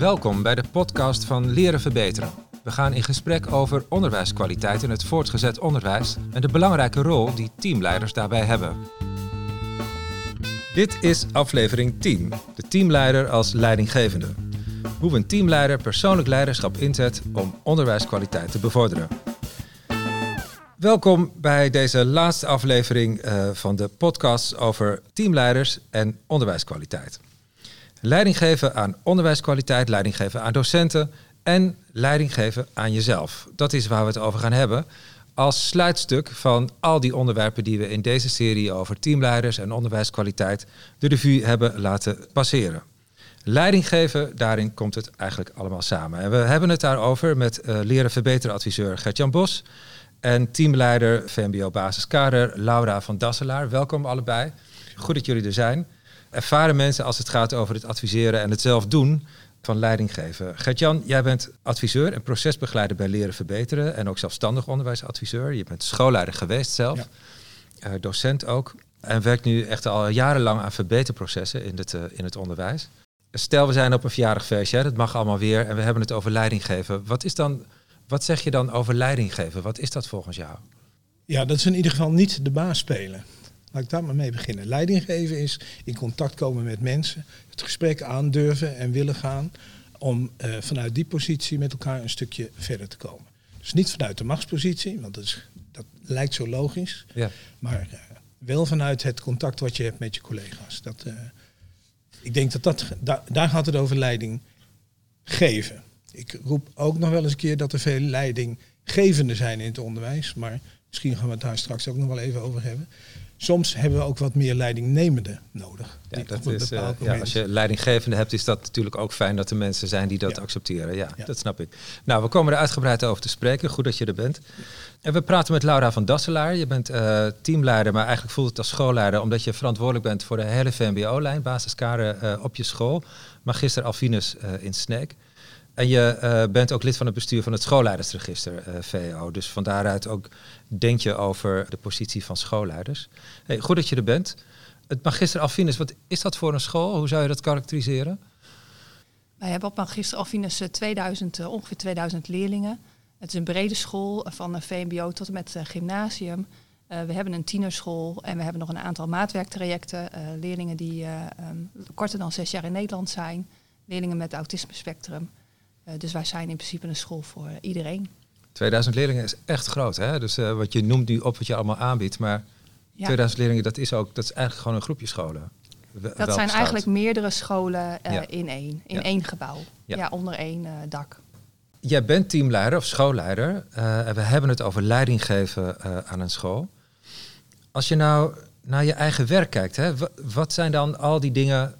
Welkom bij de podcast van Leren Verbeteren. We gaan in gesprek over onderwijskwaliteit in het voortgezet onderwijs en de belangrijke rol die teamleiders daarbij hebben. Dit is aflevering 10, de teamleider als leidinggevende. Hoe een teamleider persoonlijk leiderschap inzet om onderwijskwaliteit te bevorderen. Welkom bij deze laatste aflevering uh, van de podcast over teamleiders en onderwijskwaliteit. Leiding geven aan onderwijskwaliteit, leiding geven aan docenten en leiding geven aan jezelf. Dat is waar we het over gaan hebben. Als sluitstuk van al die onderwerpen die we in deze serie over teamleiders en onderwijskwaliteit de revue hebben laten passeren. Leiding geven, daarin komt het eigenlijk allemaal samen. En we hebben het daarover met uh, leren verbeteren adviseur Gert-Jan Bos en teamleider VMBO basiskader Laura van Dasselaar. Welkom allebei. Goed dat jullie er zijn. Ervaren mensen als het gaat over het adviseren en het zelf doen van leiding geven. Gert-Jan, jij bent adviseur en procesbegeleider bij Leren Verbeteren en ook zelfstandig onderwijsadviseur. Je bent schoolleider geweest zelf, ja. uh, docent ook. En werkt nu echt al jarenlang aan verbeterprocessen in het, uh, in het onderwijs. Stel, we zijn op een verjaardag feestje, dat mag allemaal weer, en we hebben het over leiding geven. Wat, is dan, wat zeg je dan over leiding geven? Wat is dat volgens jou? Ja, dat is in ieder geval niet de baas spelen. Laat ik daar maar mee beginnen. Leiding geven is in contact komen met mensen, het gesprek aandurven en willen gaan om uh, vanuit die positie met elkaar een stukje verder te komen. Dus niet vanuit de machtspositie, want dat, is, dat lijkt zo logisch, ja. maar uh, wel vanuit het contact wat je hebt met je collega's. Dat, uh, ik denk dat dat, da daar gaat het over leiding geven. Ik roep ook nog wel eens een keer dat er veel leidinggevenden zijn in het onderwijs, maar misschien gaan we het daar straks ook nog wel even over hebben soms hebben we ook wat meer leidingnemende nodig. Ja, dat is, uh, ja, als je leidinggevende hebt, is dat natuurlijk ook fijn dat er mensen zijn die dat accepteren. Ja, ja, dat snap ik. Nou, we komen er uitgebreid over te spreken. Goed dat je er bent. En we praten met Laura van Dasselaar. Je bent uh, teamleider, maar eigenlijk voelt het als schoolleider, omdat je verantwoordelijk bent voor de hele VMBO-lijn, basiskaren uh, op je school. Magister Alfinus in Sneek. En je uh, bent ook lid van het bestuur van het schoolleidersregister, uh, VO. Dus van daaruit ook denk je over de positie van schoolleiders. Hey, goed dat je er bent. Het Magister Alfinus, wat is dat voor een school? Hoe zou je dat karakteriseren? Wij hebben op Magister Alfinus 2000, uh, ongeveer 2000 leerlingen. Het is een brede school van VMBO tot en met gymnasium. we hebben een tienerschool en we hebben nog een aantal maatwerktrajecten. leerlingen die um, korter dan zes jaar in Nederland zijn. Leerlingen met autisme spectrum. Uh, dus wij zijn in principe een school voor iedereen. 2000 leerlingen is echt groot, hè? Dus uh, wat je noemt nu op wat je allemaal aanbiedt, maar ja. 2000 leerlingen, dat is ook, dat is eigenlijk gewoon een groepje scholen. Dat zijn eigenlijk meerdere scholen uh, ja. in één, in ja. één gebouw, ja. onder één dak. Jij bent teamleider of schoolleider. en we hebben het over leiding geven aan een school. Als je nou naar je eigen werk kijkt, hè, wat zijn dan al die dingen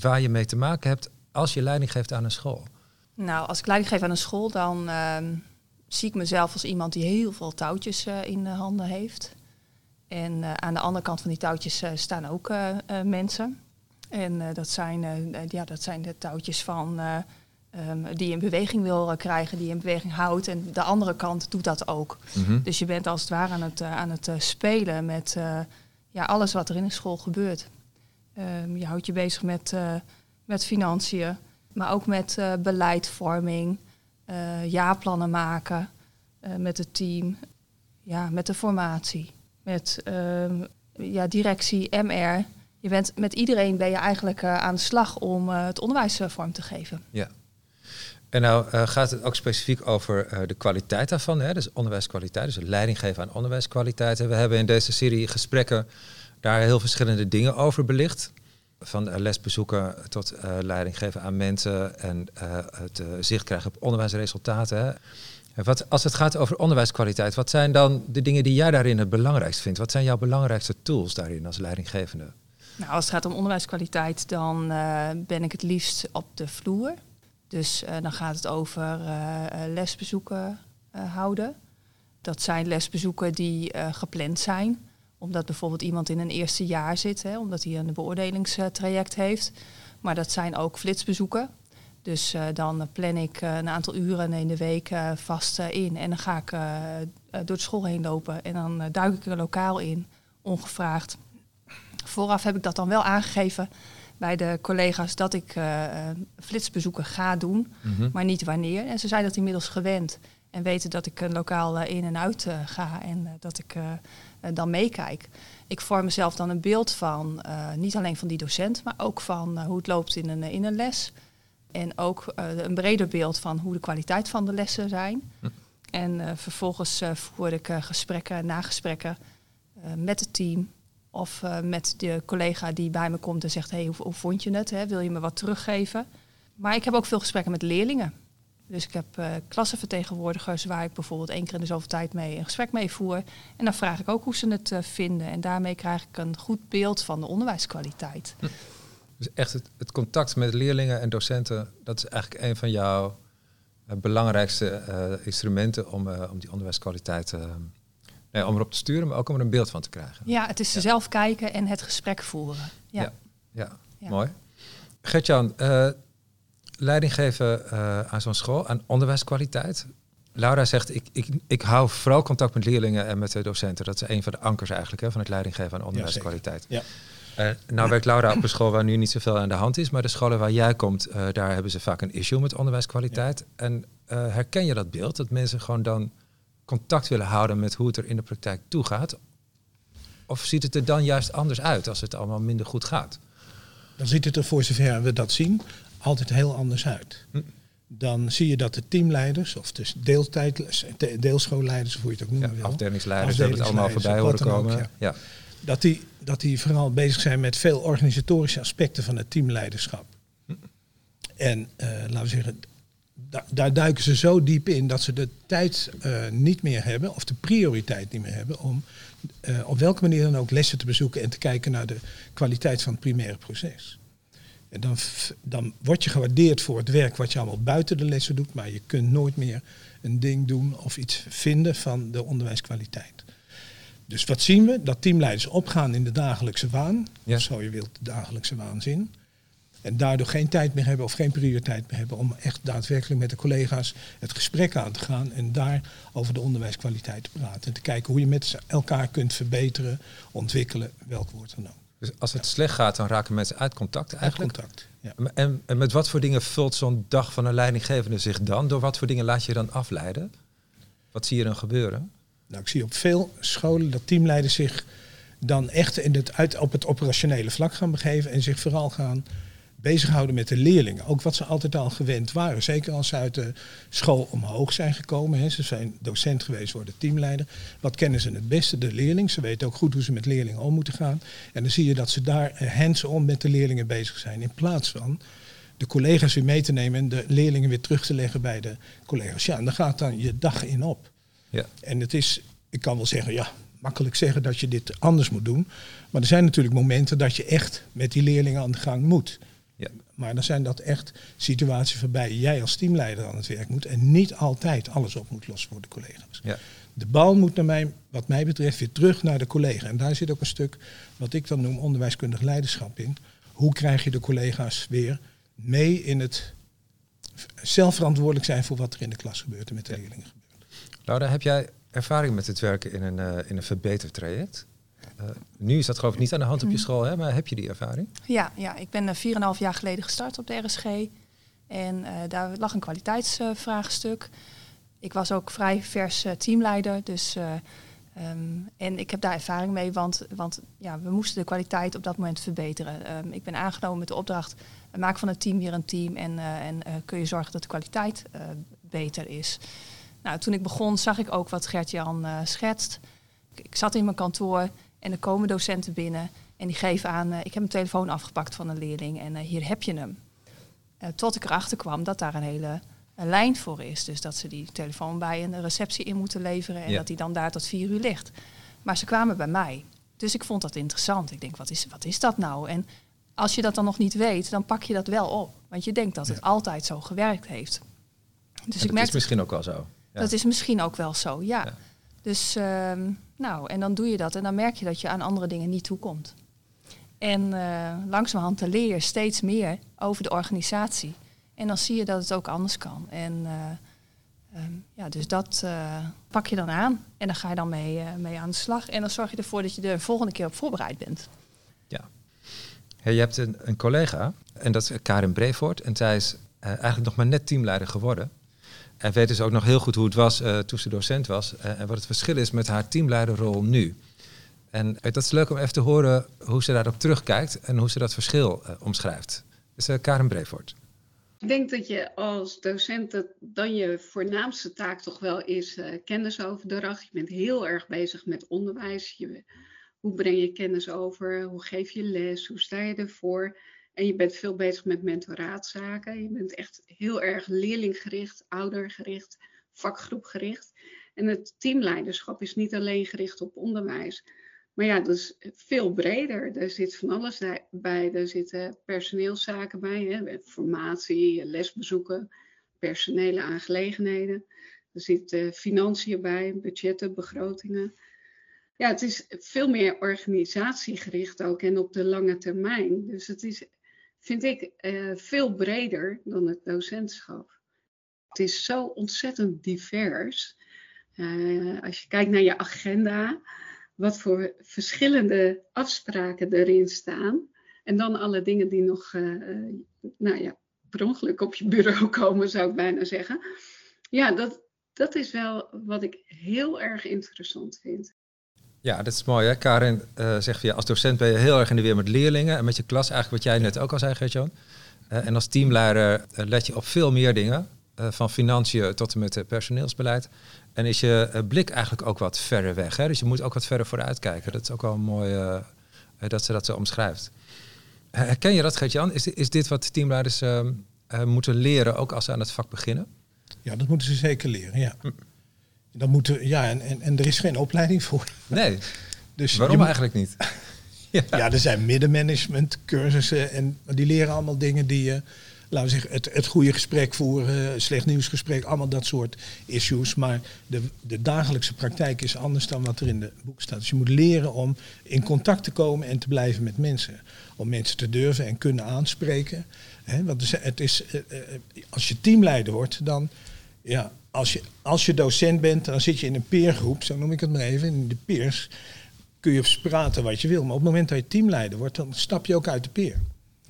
waar je mee te maken hebt als je leiding geeft aan een school? Nou, als ik leiding geef aan een school, dan uh, zie ik mezelf als iemand die heel veel touwtjes uh, in de handen heeft. En uh, aan de andere kant van die touwtjes staan ook mensen. En dat, zijn, ja, dat zijn de touwtjes van um, die je in beweging wil krijgen, die je in beweging houdt. En de andere kant doet dat ook. Mm -hmm. Dus je bent als het ware aan het, aan het spelen met ja, alles wat er in een school gebeurt. Um, je houdt je bezig met, met financiën. Maar ook met uh, beleidvorming, uh, jaarplannen maken uh, met het team, ja, met de formatie, met ehm, ja, directie, MR. Je bent, met iedereen ben je eigenlijk aan de slag om het onderwijs vorm te geven. Ja. En nou gaat het ook specifiek over de kwaliteit daarvan, hè? dus onderwijskwaliteit, dus leiding geven aan onderwijskwaliteit. En we hebben in deze serie gesprekken daar heel verschillende dingen over belicht van lesbezoeken tot uh, leiding geven aan mensen en uh, het zicht krijgen op onderwijsresultaten. Wat, als het gaat over onderwijskwaliteit, wat zijn dan de dingen die jij daarin het belangrijkst vindt? Wat zijn jouw belangrijkste tools daarin als leidinggevende? Nou, als het gaat om onderwijskwaliteit, dan ben ik het liefst op de vloer. Dus dan gaat het over lesbezoeken houden. Dat zijn lesbezoeken die gepland zijn omdat bijvoorbeeld iemand in een eerste jaar zit, hè, omdat hij een beoordelingstraject heeft. Maar dat zijn ook flitsbezoeken. Dus uh, dan plan ik uh, een aantal uren in de week uh, vast in. En dan ga ik door de school heen lopen. En dan duik ik er lokaal in, ongevraagd. Vooraf heb ik dat dan wel aangegeven bij de collega's dat ik flitsbezoeken ga doen, mhm. maar niet wanneer. En ze zijn dat inmiddels gewend en weten dat ik een lokaal in en uit ga en dat ik dan meekijk. Ik vorm mezelf dan een beeld van, niet alleen van die docent, maar ook van hoe het loopt in een, in een les. En ook een breder beeld van hoe de kwaliteit van de lessen zijn. Hm. En vervolgens voer ik gesprekken, nagesprekken met het team of uh, met de collega die bij me komt en zegt: hey, hoe, hoe vond je het? Hè? Wil je me wat teruggeven? Maar ik heb ook veel gesprekken met leerlingen. Dus ik heb uh, klassenvertegenwoordigers waar ik bijvoorbeeld één keer in de zoveel tijd mee een gesprek mee voer. En dan vraag ik ook hoe ze het uh, vinden. En daarmee krijg ik een goed beeld van de onderwijskwaliteit. Hm. Dus echt het, het, contact met leerlingen en docenten, dat is eigenlijk een van jouw belangrijkste instrumenten om, om die onderwijskwaliteit te Nee, om erop te sturen, maar ook om er een beeld van te krijgen. Ja, het is zelf kijken en het gesprek voeren. Ja, ja, ja. mooi. Gertjan, leiding geven uh, aan zo'n school, aan onderwijskwaliteit. Laura zegt, ik, ik, ik hou vooral contact met leerlingen en met de docenten. Dat is een van de ankers eigenlijk hè, van het leidinggeven aan onderwijskwaliteit. Ja, uh, nou werkt Laura op een school waar nu niet zoveel aan de hand is, maar de scholen waar jij komt, daar hebben ze vaak een issue met onderwijskwaliteit. En herken je dat beeld, dat mensen gewoon dan contact willen houden met hoe het er in de praktijk toe gaat? Of ziet het er dan juist anders uit als het allemaal minder goed gaat? Dan ziet het er voor zover we dat zien altijd heel anders uit. Hm. Dan zie je dat de teamleiders, of dus deeltijd, deelschoolleiders, of hoe je het ook noemen ja. Afdelingsleiders, hebben het allemaal voorbij horen komen. ja. Dat, die, dat die vooral bezig zijn met veel organisatorische aspecten van het teamleiderschap. Hm. En uh, laten we zeggen, daar duiken ze zo diep in dat ze de tijd uh, niet meer hebben, of de prioriteit niet meer hebben, om uh, op welke manier dan ook lessen te bezoeken en te kijken naar de kwaliteit van het primaire proces. Dan, dan word je gewaardeerd voor het werk wat je allemaal buiten de lessen doet, maar je kunt nooit meer een ding doen of iets vinden van de onderwijskwaliteit. Dus wat zien we? Dat teamleiders opgaan in de dagelijkse waan, ja. zo je wilt de dagelijkse waanzin. En daardoor geen tijd meer hebben of geen prioriteit meer hebben om echt daadwerkelijk met de collega's het gesprek aan te gaan en daar over de onderwijskwaliteit te praten. En te kijken hoe je met elkaar kunt verbeteren, ontwikkelen, welk woord dan ook. Dus als het slecht gaat, dan raken mensen uit contact eigenlijk? Uit contact, ja. En, en met wat voor dingen vult zo'n dag van een leidinggevende zich dan? Door wat voor dingen laat je dan afleiden? Wat zie je dan gebeuren? Nou, ik zie op veel scholen dat teamleiders zich dan echt in het, uit, op het operationele vlak gaan begeven en zich vooral gaan bezighouden met de leerlingen. Ook wat ze altijd al gewend waren. Zeker als ze uit de school omhoog zijn gekomen. Hè. Ze zijn docent geweest, worden teamleider. Wat kennen ze het beste? De leerling. Ze weten ook goed hoe ze met leerlingen om moeten gaan. En dan zie je dat ze daar hands-on met de leerlingen bezig zijn. In plaats van de collega's weer mee te nemen en de leerlingen weer terug te leggen bij de collega's. Ja, en dan gaat dan je dag in op. Ja. En het is, ik kan wel zeggen, ja, makkelijk zeggen dat je dit anders moet doen. Maar er zijn natuurlijk momenten dat je echt met die leerlingen aan de gang moet. Ja. Maar dan zijn dat echt situaties waarbij jij als teamleider aan het werk moet en niet altijd alles op moet lossen voor de collega's. Ja. De bal moet naar mij, wat mij betreft weer terug naar de collega. En daar zit ook een stuk wat ik dan noem onderwijskundig leiderschap in. Hoe krijg je de collega's weer mee in het zelf verantwoordelijk zijn voor wat er in de klas gebeurt en met de leerlingen gebeurt. Laura, heb jij ervaring met het werken in een, uh, in een verbetertraject? Uh, nu is dat geloof ik niet aan de hand op je mhm. school, hè? maar heb je die ervaring? Ja, ja ik ben 4,5 jaar geleden gestart op de RSG. En uh, daar lag een kwaliteitsvraagstuk. ik was ook vrij vers teamleider, dus... Um, en ik heb daar ervaring mee, want, want ja, we moesten de kwaliteit op dat moment verbeteren. Um, ik ben aangenomen met de opdracht, maak van het team weer een team en, en kun je zorgen dat de kwaliteit beter is. Nou, toen ik begon zag ik ook wat Gert-Jan schetst. Ik, ik, zat in mijn kantoor en er komen docenten binnen en die geven aan, uh, ik heb een telefoon afgepakt van een leerling en uh, hier heb je hem. Uh, tot ik erachter kwam dat daar een hele lijn voor is. Dus dat ze die telefoon bij een receptie in moeten leveren en dat die dan daar tot vier uur ligt. Maar ze kwamen bij mij. Dus ik vond dat interessant. Ik denk, wat is, wat is dat nou? En als je dat dan nog niet weet, dan pak je dat wel op. Want je denkt dat het altijd zo gewerkt heeft. Dus ik merk. Dat is misschien ook wel zo. Dat is misschien ook wel zo, ja. Dus ehm, nou, en dan doe je dat en dan merk je dat je aan andere dingen niet toekomt. En uh, langzamerhand leer je steeds meer over de organisatie. En dan zie je dat het ook anders kan. En uh, um, ja, dus dat uh, pak je dan aan en dan ga je dan mee, mee aan de slag. En dan zorg je ervoor dat je de volgende keer op voorbereid bent. Ja. je hebt een, een, collega, en dat is Karin Brevoort. En zij is eigenlijk nog maar net teamleider geworden. En weet dus ook nog heel goed hoe het was uh, toen ze docent was. Uh, en wat het verschil is met haar teamleiderrol nu. En dat is leuk om even te horen hoe ze daarop terugkijkt en hoe ze dat verschil omschrijft. Dus Karin Brevoort. Ik denk dat je als docent dat dan je voornaamste taak toch wel is kennisoverdracht. Je bent heel erg bezig met onderwijs. Hoe breng je kennis over? Hoe geef je les? Hoe sta je ervoor? En je bent veel bezig met mentoraatzaken. Je bent echt heel erg leerlinggericht, oudergericht, vakgroepgericht. En het teamleiderschap is niet alleen gericht op onderwijs. Maar ja, dat is veel breder. Er zit van alles bij. Er zitten personeelszaken bij, hè, formatie, lesbezoeken, personele aangelegenheden. Er zitten financiën bij, budgetten, begrotingen. Ja, het is veel meer organisatiegericht ook en op de lange termijn. Dus het is, vind ik, uh, veel breder dan het docentschap. Het is zo ontzettend divers. Uh, als je kijkt naar je agenda, wat voor verschillende afspraken erin staan. En dan alle dingen die nog, uh, nou ja, per ongeluk op je bureau komen, zou ik bijna zeggen. Ja, dat, dat is wel wat ik heel erg interessant vind. Ja, dat is mooi. Hè? Karin uh, zegt, ja, als docent ben je heel erg in de weer met leerlingen en met je klas. Eigenlijk wat jij net ook al zei, Gertjan. Uh, en als teamleider let je op veel meer dingen. van financiën tot en met personeelsbeleid. En is je blik eigenlijk ook wat verder weg. Hè? Dus je moet ook wat verder vooruit kijken. Dat is ook wel mooi dat ze dat zo omschrijft. Herken je dat, Gert-Jan? Is, is dit wat teamleiders uh, moeten leren, ook als ze aan het vak beginnen? Ja, dat moeten ze zeker leren, ja. Hm. Dat moeten, ja, en, en, en er is geen opleiding voor. Nee, dus waarom eigenlijk niet? ja. ja, er zijn middenmanagement cursussen en die leren allemaal dingen die je laten we zeggen, het, het goede gesprek voeren, slecht nieuwsgesprek, allemaal dat soort issues. Maar de, de dagelijkse praktijk is anders dan wat er in de boek staat. Dus je moet leren om in contact te komen en te blijven met mensen. Om mensen te durven en kunnen aanspreken. He, want het is, eh, eh, als je teamleider wordt, dan, ja, als je, als je docent bent, dan zit je in een peergroep, zo noem ik het maar even, in de peers kun je praten wat je wil. Maar op het moment dat je teamleider wordt, dan stap je ook uit de peer.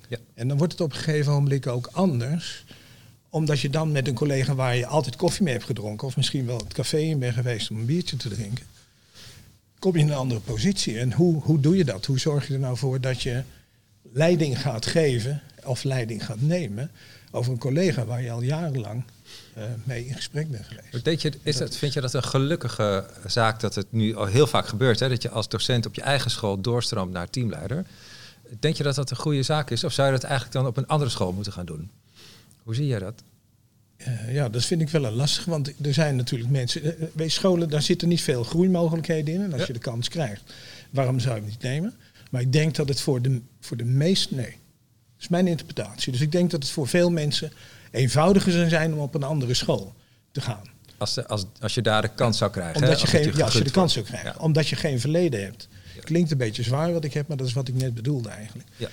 Ja. En dan wordt het op een gegeven moment ook anders omdat je dan met een collega waar je altijd koffie mee hebt gedronken, of misschien wel het café in bent geweest om een biertje te drinken, kom je in een andere positie. En hoe, hoe doe je dat? Hoe zorg je er nou voor dat je leiding gaat geven of leiding gaat nemen over een collega waar je al jarenlang mee in gesprek bent geweest? Je, is dat, vind je dat een gelukkige zaak dat het nu al heel vaak gebeurt, hè? dat je als docent op je eigen school doorstroomt naar teamleider? Denk je dat dat een goede zaak is? Of zou je dat eigenlijk dan op een andere school moeten gaan doen? Hoe zie jij dat? Uh, ja, dat vind ik wel een lastig, want er zijn natuurlijk mensen. Uh, bij scholen, daar zitten niet veel groeimogelijkheden in. En als je de kans krijgt, waarom zou je het niet nemen? Maar ik denk dat het voor de, voor de meest. Nee, dat is mijn interpretatie. Dus ik denk dat het voor veel mensen eenvoudiger zou zijn om op een andere school te gaan. Als, als, als je daar de kans zou krijgen. Omdat je, geen, ja, als je de kans zou krijgen. Omdat je geen verleden hebt. Klinkt een beetje zwaar wat ik heb, maar dat is wat ik net bedoelde eigenlijk. Ja.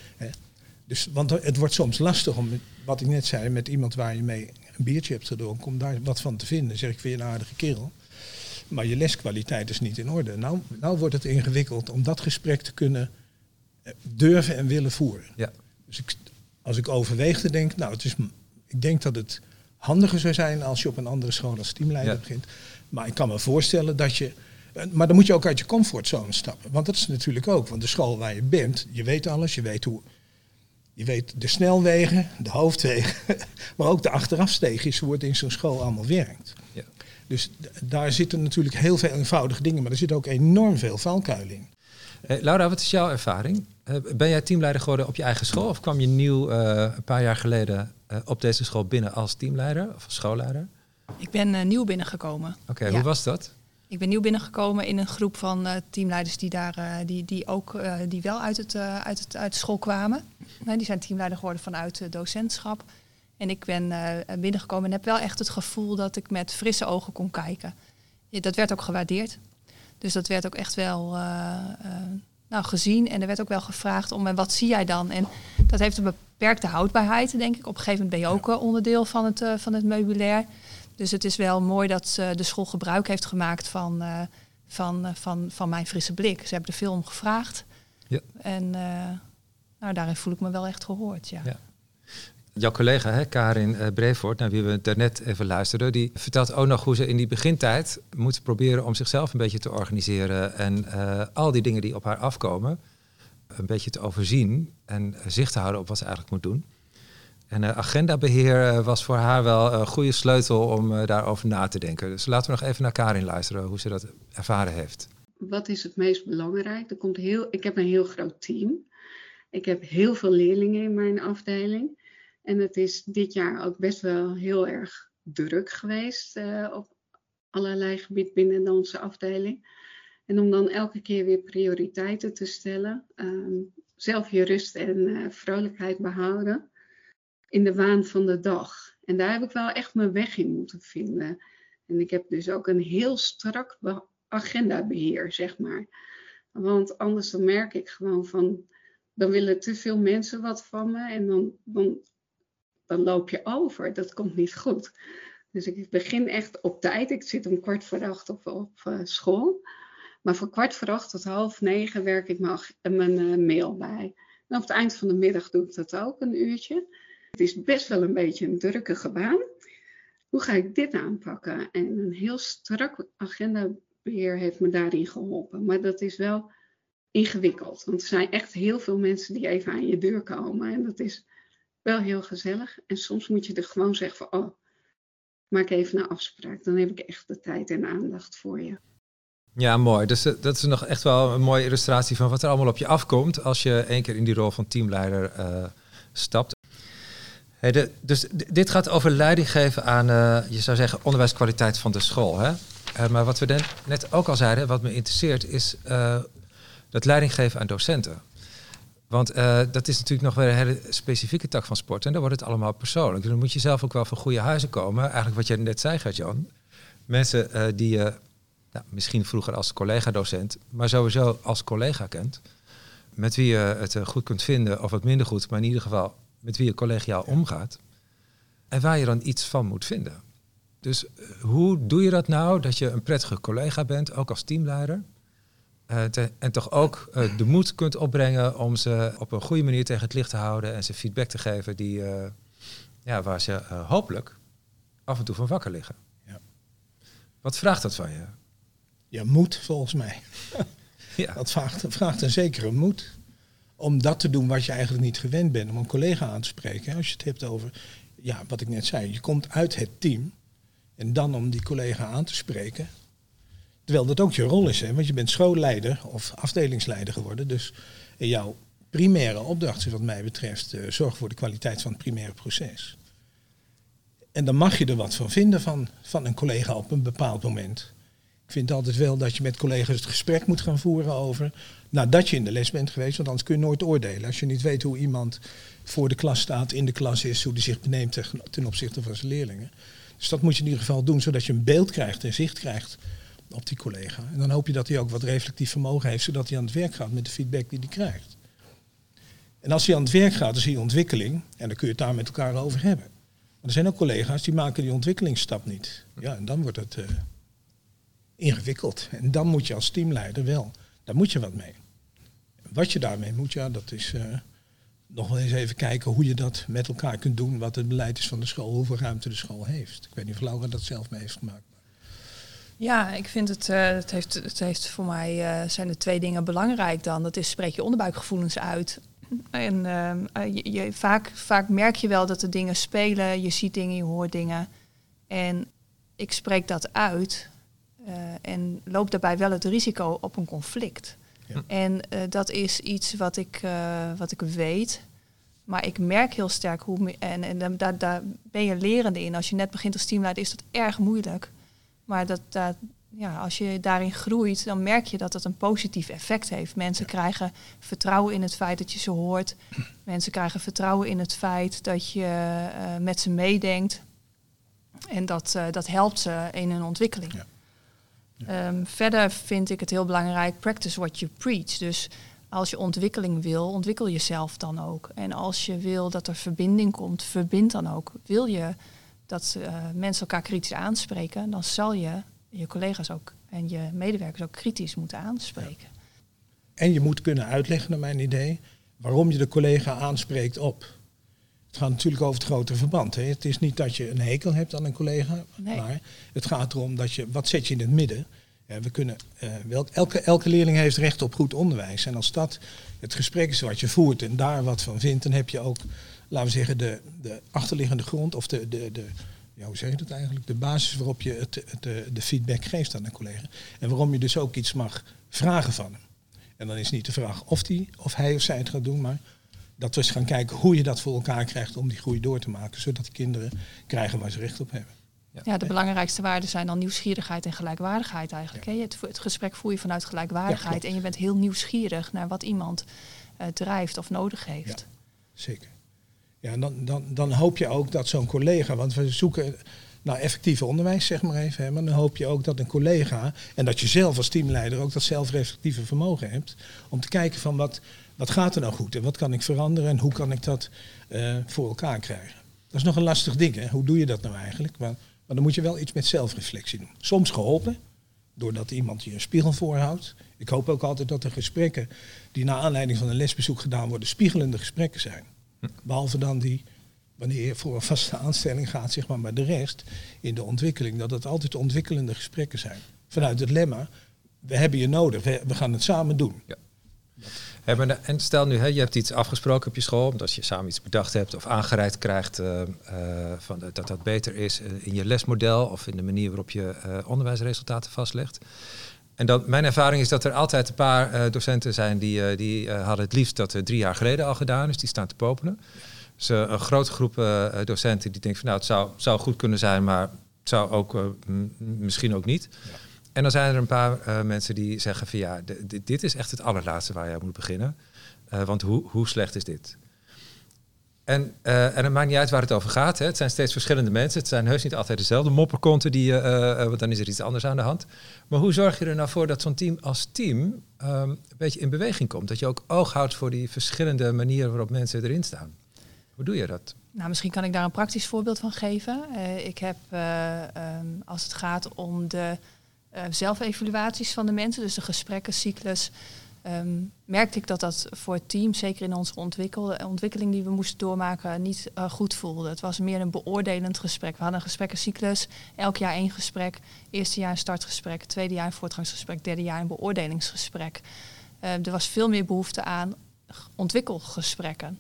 Dus, want het wordt soms lastig om, wat ik net zei, met iemand waar je mee een biertje hebt gedronken, om daar wat van te vinden. zeg ik, weer een aardige kerel. Maar je leskwaliteit is niet in orde. Nou, nou wordt het ingewikkeld om dat gesprek te kunnen eh, durven en willen voeren. Ja. Dus ik, als ik overweeg te denken, nou, het is, ik denk dat het handiger zou zijn als je op een andere school als teamleider begint. Maar ik kan me voorstellen dat je eh, maar dan moet je ook uit je comfortzone stappen. Want dat is natuurlijk ook. Want de school waar je bent, je weet alles. Je weet hoe. Je weet de snelwegen, de hoofdwegen. Maar ook de achterafsteegjes, hoe het in zo'n school allemaal werkt. Ja. Dus daar zitten natuurlijk heel veel eenvoudige dingen. Maar er zit ook enorm veel valkuilen in. Hey, Laura, wat is jouw ervaring? Eh, ben jij teamleider geworden op je eigen school? Of kwam je nieuw uh, een paar jaar geleden uh, op deze school binnen als teamleider of schoolleider? Ik ben nieuw binnengekomen. Oké, hoe was dat? Ik ben nieuw binnengekomen in een groep van uh, teamleiders die, daar, uh, die, die ook uh, die wel uit, het, uit, het, uit de school kwamen. die zijn teamleider geworden vanuit docentschap. En ik ben binnengekomen en heb wel echt het gevoel dat ik met frisse ogen kon kijken. Ja, dat werd ook gewaardeerd. Dus dat werd ook echt wel nou, gezien. En er werd ook wel gevraagd om en wat zie jij dan? En dat heeft een beperkte houdbaarheid, denk ik. Op een gegeven moment ben je ook onderdeel van het, van het meubilair. Dus het is wel mooi dat de school gebruik heeft gemaakt van, uh, van, van, van mijn frisse blik. Ze hebben er veel om gevraagd. Ja. En nou, daarin voel ik me wel echt gehoord, ja. Ja. Jouw collega, hè, Karin uh, Brevoort, naar wie we daarnet even luisterden, die vertelt ook nog hoe ze in die begintijd moet proberen om zichzelf een beetje te organiseren en uh, al die dingen die op haar afkomen, een beetje te overzien en zicht te houden op wat ze eigenlijk moet doen. En uh, agendabeheer was voor haar wel een goede sleutel om daarover na te denken. Dus laten we nog even naar Karin luisteren, hoe ze dat ervaren heeft. Wat is het meest belangrijk? Er komt heel, ik heb een heel groot team. Ik heb heel veel leerlingen in mijn afdeling. En het is dit jaar ook best wel heel erg druk geweest uh, op allerlei gebieden binnen onze afdeling. En om dan elke keer weer prioriteiten te stellen, um, zelf je rust en uh, vrolijkheid behouden in de waan van de dag. En daar heb ik wel echt mijn weg in moeten vinden. En ik heb dus ook een heel strak agendabeheer, zeg maar. Want anders dan merk ik gewoon van, dan willen te veel mensen wat van me en dan, dan dan loop je over. Dat komt niet goed. Dus ik begin echt op tijd. Ik zit om kwart voor acht op, op uh, school. Maar van kwart voor acht tot half negen werk ik mijn, uh, mail bij. En op het eind van de middag doe ik dat ook, een uurtje. Het is best wel een beetje een drukke baan. Hoe ga ik dit aanpakken? En een heel strak agendabeheer heeft me daarin geholpen. Maar dat is wel ingewikkeld. Want er zijn echt heel veel mensen die even aan je deur komen. En dat is wel heel gezellig. En soms moet je er gewoon zeggen van, oh, maak even een afspraak. Dan heb ik echt de tijd en aandacht voor je. Ja, mooi. Dus eh, dat is nog echt wel een mooie illustratie van wat er allemaal op je afkomt als je één keer in die rol van teamleider uh, stapt. Dus dit gaat over leiding geven aan, uh, je zou zeggen, onderwijskwaliteit van de school. Hè? maar wat we net ook al zeiden, wat me interesseert, is dat leiding geven aan docenten. Want uh, dat is natuurlijk nog weer een hele specifieke tak van sport. En dan wordt het allemaal persoonlijk. Dus dan moet je zelf ook wel van goede huizen komen. Eigenlijk wat jij net zei, Gert-Jan. Mensen uh, die je nou, misschien vroeger als collega-docent, maar sowieso als collega kent. Met wie je het goed kunt vinden, of wat minder goed, maar in ieder geval met wie je collegiaal omgaat. En waar je dan iets van moet vinden. Dus hoe doe je dat nou, dat je een prettige collega bent, ook als teamleider? Uh, te, en toch ook uh, de moed kunt opbrengen om ze op een goede manier tegen het licht te houden en ze feedback te geven die, uh, ja, waar ze hopelijk af en toe van wakker liggen. Ja. Wat vraagt dat van je? Ja, moed volgens mij. ja. Dat vraagt, vraagt een zekere moed om dat te doen wat je eigenlijk niet gewend bent, om een collega aan te spreken. Als je het hebt over, ja, wat ik net zei, je komt uit het team en dan om die collega aan te spreken, Terwijl dat ook je rol is, hè? want je bent schoolleider of afdelingsleider geworden. Dus jouw primaire opdracht is wat mij betreft uh, zorg voor de kwaliteit van het primaire proces. En dan mag je er wat van vinden van, van een collega op een bepaald moment. Ik vind altijd wel dat je met collega's het gesprek moet gaan voeren over nadat je in de les bent geweest, want anders kun je nooit oordelen. Als je niet weet hoe iemand voor de klas staat, in de klas is, hoe die zich beneemt ten opzichte van zijn leerlingen. Dus dat moet je in ieder geval doen, zodat je een beeld krijgt en zicht krijgt op die collega. En dan hoop je dat hij ook wat reflectief vermogen heeft, zodat hij aan het werk gaat met de feedback die hij krijgt. En als hij aan het werk gaat, dan zie je ontwikkeling en dan kun je het daar met elkaar over hebben. Maar er zijn ook collega's die maken die ontwikkelingsstap niet. Ja, en dan wordt het uh, ingewikkeld. En dan moet je als teamleider wel, daar moet je wat mee. Wat je daarmee moet, ja, dat is uh, nog wel eens even kijken hoe je dat met elkaar kunt doen, wat het beleid is van de school, hoeveel ruimte de school heeft. Ik weet niet of Laura dat zelf mee heeft gemaakt. Ja, ik vind het, uh, het, heeft, het heeft voor mij uh, zijn er twee dingen belangrijk dan. Dat is spreek je onderbuikgevoelens uit. En uh, je, je, vaak, vaak merk je wel dat er dingen spelen, je ziet dingen, je hoort dingen. En ik spreek dat uit en loop daarbij wel het risico op een conflict. Ja. En dat is iets wat ik, wat ik weet. Maar ik merk heel sterk hoe. En, en daar, daar ben je lerende in. Als je net begint als teamleider, is dat erg moeilijk. Maar dat, dat, ja, als je daarin groeit, dan merk je dat dat een positief effect heeft. Mensen krijgen vertrouwen in het feit dat je ze hoort. Mensen krijgen vertrouwen in het feit dat je uh, met ze meedenkt. En dat, uh, dat helpt ze in hun ontwikkeling. Ja. Ja. Um, verder vind ik het heel belangrijk, practice what you preach. Dus als je ontwikkeling wil, ontwikkel jezelf dan ook. En als je wil dat er verbinding komt, verbind dan ook. Wil je dat uh, mensen elkaar kritisch aanspreken, dan zal je je collega's ook en je medewerkers ook kritisch moeten aanspreken. En je moet kunnen uitleggen, naar mijn idee, waarom je de collega aanspreekt op. Het gaat natuurlijk over het grotere verband. Hè. Het is niet dat je een hekel hebt aan een collega, Nee. maar het gaat erom dat je, wat zet je in het midden? Ja, we kunnen, eh, elke, elke leerling heeft recht op goed onderwijs. En als dat het gesprek is wat je voert en daar wat van vindt, dan heb je ook, laten we zeggen, de, de achterliggende grond of de, de, de, ja, hoe zeg je dat eigenlijk? De basis waarop je het, het, de, de feedback geeft aan een collega. En waarom je dus ook iets mag vragen van hem. En dan is niet de vraag of, die, of hij of zij het gaat doen, maar dat we eens gaan kijken hoe je dat voor elkaar krijgt om die groei door te maken, zodat die kinderen krijgen waar ze recht op hebben. Ja, de belangrijkste waarden zijn dan nieuwsgierigheid en gelijkwaardigheid eigenlijk. hè. Het, het gesprek voer je vanuit gelijkwaardigheid en je bent heel nieuwsgierig naar wat iemand eh, drijft of nodig heeft. Zeker. Ja, dan, dan, dan hoop je ook dat zo'n collega, want we zoeken naar effectief onderwijs, zeg maar even, hè, maar dan hoop je ook dat een collega en dat je zelf als teamleider ook dat zelfreflectieve vermogen hebt om te kijken van wat, wat gaat er nou goed en wat kan ik veranderen en hoe kan ik dat eh, voor elkaar krijgen. Dat is nog een lastig ding, hè? hoe doe je dat nou eigenlijk? Maar, maar dan moet je wel iets met zelfreflectie doen. Soms geholpen, doordat iemand je een spiegel voorhoudt. Ik hoop ook altijd dat de gesprekken die na aanleiding van een lesbezoek gedaan worden, spiegelende gesprekken zijn. Behalve dan die, wanneer je voor een vaste aanstelling gaat, zeg maar, maar de rest in de ontwikkeling, dat het altijd ontwikkelende gesprekken zijn. Vanuit het lemma, we hebben je nodig, we, gaan het samen doen. De- en stel nu, hè, je hebt iets afgesproken op je school, omdat je samen iets bedacht hebt of aangereikt krijgt eh, eh, van, dat dat beter is eh, in je lesmodel of in de manier waarop je onderwijsresultaten vastlegt. En dan, mijn ervaring is dat er altijd een paar eh, docenten zijn die, eh, die eh, hadden het liefst dat drie jaar geleden al gedaan, dus die staan te popelen. Dus een grote groep docenten die denkt van nou het zou, zou goed kunnen zijn, maar het zou ook misschien ook niet. En dan zijn er een paar mensen die zeggen van ja, dit is echt het allerlaatste waar je aan moet beginnen. Want hoe, hoe slecht is dit? En, eh, en het maakt niet uit waar het over gaat. Hè. Het zijn steeds verschillende mensen. Het zijn heus niet altijd dezelfde mopperkonten, die, eh, want dan is er iets anders aan de hand. Maar hoe zorg je er nou voor dat zo'n team als team ehm, een beetje in beweging komt? Dat je ook oog houdt voor die verschillende manieren waarop mensen erin staan. Hoe doe je dat? Nou, misschien kan ik daar een praktisch voorbeeld van geven. Ik heb, eh, ehm, als het gaat om de zelfevaluaties van de mensen, dus de gesprekkencyclus, ehm, merkte ik dat dat voor het team, zeker in onze ontwikkel, ontwikkeling die we moesten doormaken, niet eh, goed voelde. Het was meer een beoordelend gesprek. We hadden een gesprekkencyclus, elk jaar één gesprek. Eerste jaar een startgesprek, tweede jaar een voortgangsgesprek, derde jaar een beoordelingsgesprek. Eh, er was veel meer behoefte aan ontwikkelgesprekken.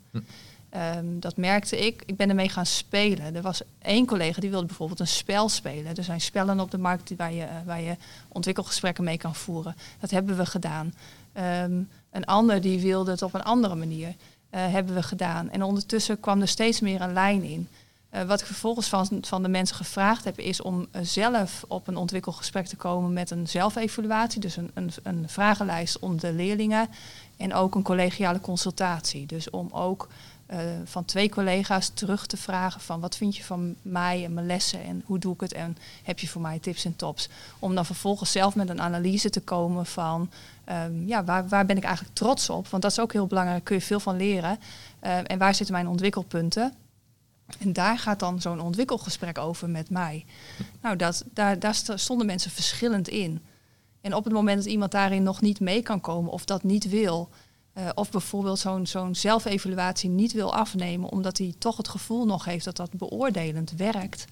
Ehm, dat merkte ik. Ik ben ermee gaan spelen. Er was één collega die wilde bijvoorbeeld een spel spelen. Er zijn spellen op de markt waar je, eh, waar je ontwikkelgesprekken mee kan voeren. Dat hebben we gedaan. Ehm, een ander die wilde het op een andere manier. eh, hebben we gedaan. En ondertussen kwam er steeds meer een lijn in. Eh, wat ik vervolgens van, van de mensen gevraagd heb, is om eh, zelf op een ontwikkelgesprek te komen met een zelfevaluatie. Dus een, een, een vragenlijst om de leerlingen. En ook een collegiale consultatie. Dus om ook eh, van twee collega's terug te vragen van wat vind je van mij en mijn lessen en hoe doe ik het en heb je voor mij tips en tops. Om dan vervolgens zelf met een analyse te komen van ehm, ja, waar, waar ben ik eigenlijk trots op? Want dat is ook heel belangrijk, daar kun je veel van leren. Eh, en waar zitten mijn ontwikkelpunten? En daar gaat dan zo'n ontwikkelgesprek over met mij. Nou, dat, daar, daar st- stonden mensen verschillend in. En op het moment dat iemand daarin nog niet mee kan komen of dat niet wil, eh, of bijvoorbeeld zo'n zo'n zelfevaluatie niet wil afnemen, omdat hij toch het gevoel nog heeft dat dat beoordelend werkt,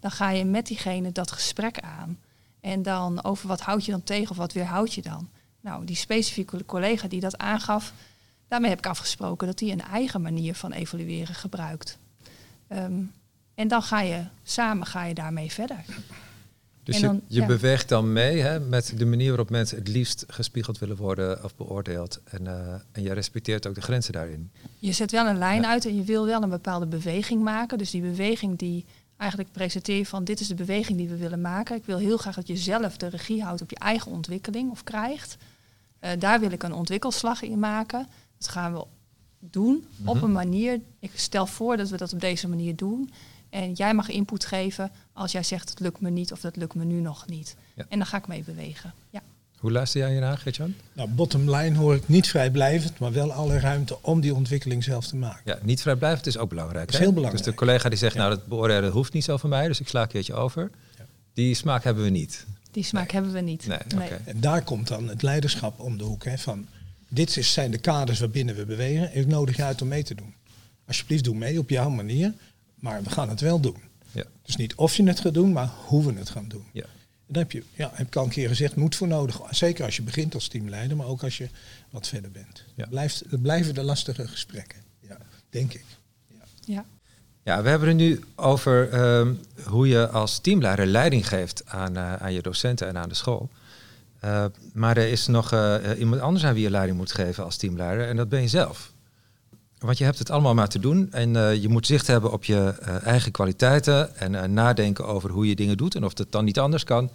dan ga je met diegene dat gesprek aan. En dan over wat houd je dan tegen of wat weerhoud je dan? Nou, die specifieke collega die dat aangaf, daarmee heb ik afgesproken dat hij een eigen manier van evalueren gebruikt. Ehm, en dan ga je samen ga je daarmee verder. Dus je, je ja. beweegt dan mee hè, met de manier waarop mensen het liefst gespiegeld willen worden of beoordeeld. En, eh, en je respecteert ook de grenzen daarin. Je zet wel een lijn Ja. uit en je wil wel een bepaalde beweging maken. Dus die beweging die eigenlijk presenteer je van dit is de beweging die we willen maken. Ik wil heel graag dat je zelf de regie houdt op je eigen ontwikkeling of krijgt. Eh, daar wil ik een ontwikkelslag in maken. Dat gaan we doen op Mhm. een manier. Ik stel voor dat we dat op deze manier doen. En jij mag input geven als jij zegt het lukt me niet of dat lukt me nu nog niet. Ja. En dan ga ik mee bewegen. Ja. Hoe luister jij hiernaar, Gertjan? Nou, bottom line hoor ik niet vrijblijvend, maar wel alle ruimte om die ontwikkeling zelf te maken. Ja, niet vrijblijvend is ook belangrijk. Dat is hè? heel belangrijk. Dus de collega die zegt, Ja. nou dat beoordelen hoeft niet zo van mij, dus ik sla een keertje over. Ja. Die smaak hebben we niet. Die smaak hebben we niet. Nee, oké. En daar komt dan het leiderschap om de hoek. Hè, van dit is, zijn de kaders waarbinnen we bewegen. Ik nodig je uit om mee te doen. Alsjeblieft, doe mee op jouw manier. Maar we gaan het wel doen. Ja. Dus niet of je het gaat doen, maar hoe we het gaan doen. Ja. En daar heb je, ja, heb ik al een keer gezegd, moet voor nodig. Zeker als je begint als teamleider, maar ook als je wat verder bent. Ja. Blijft, blijven de lastige gesprekken. Ja, denk ik. Ja. Ja, we hebben het nu over ehm, hoe je als teamleider leiding geeft aan, eh, aan je docenten en aan de school. Eh, maar er is nog eh, iemand anders aan wie je leiding moet geven als teamleider en dat ben je zelf. Want je hebt het allemaal maar te doen en eh, je moet zicht hebben op je eh, eigen kwaliteiten en eh, nadenken over hoe je dingen doet en of het dan niet anders kan.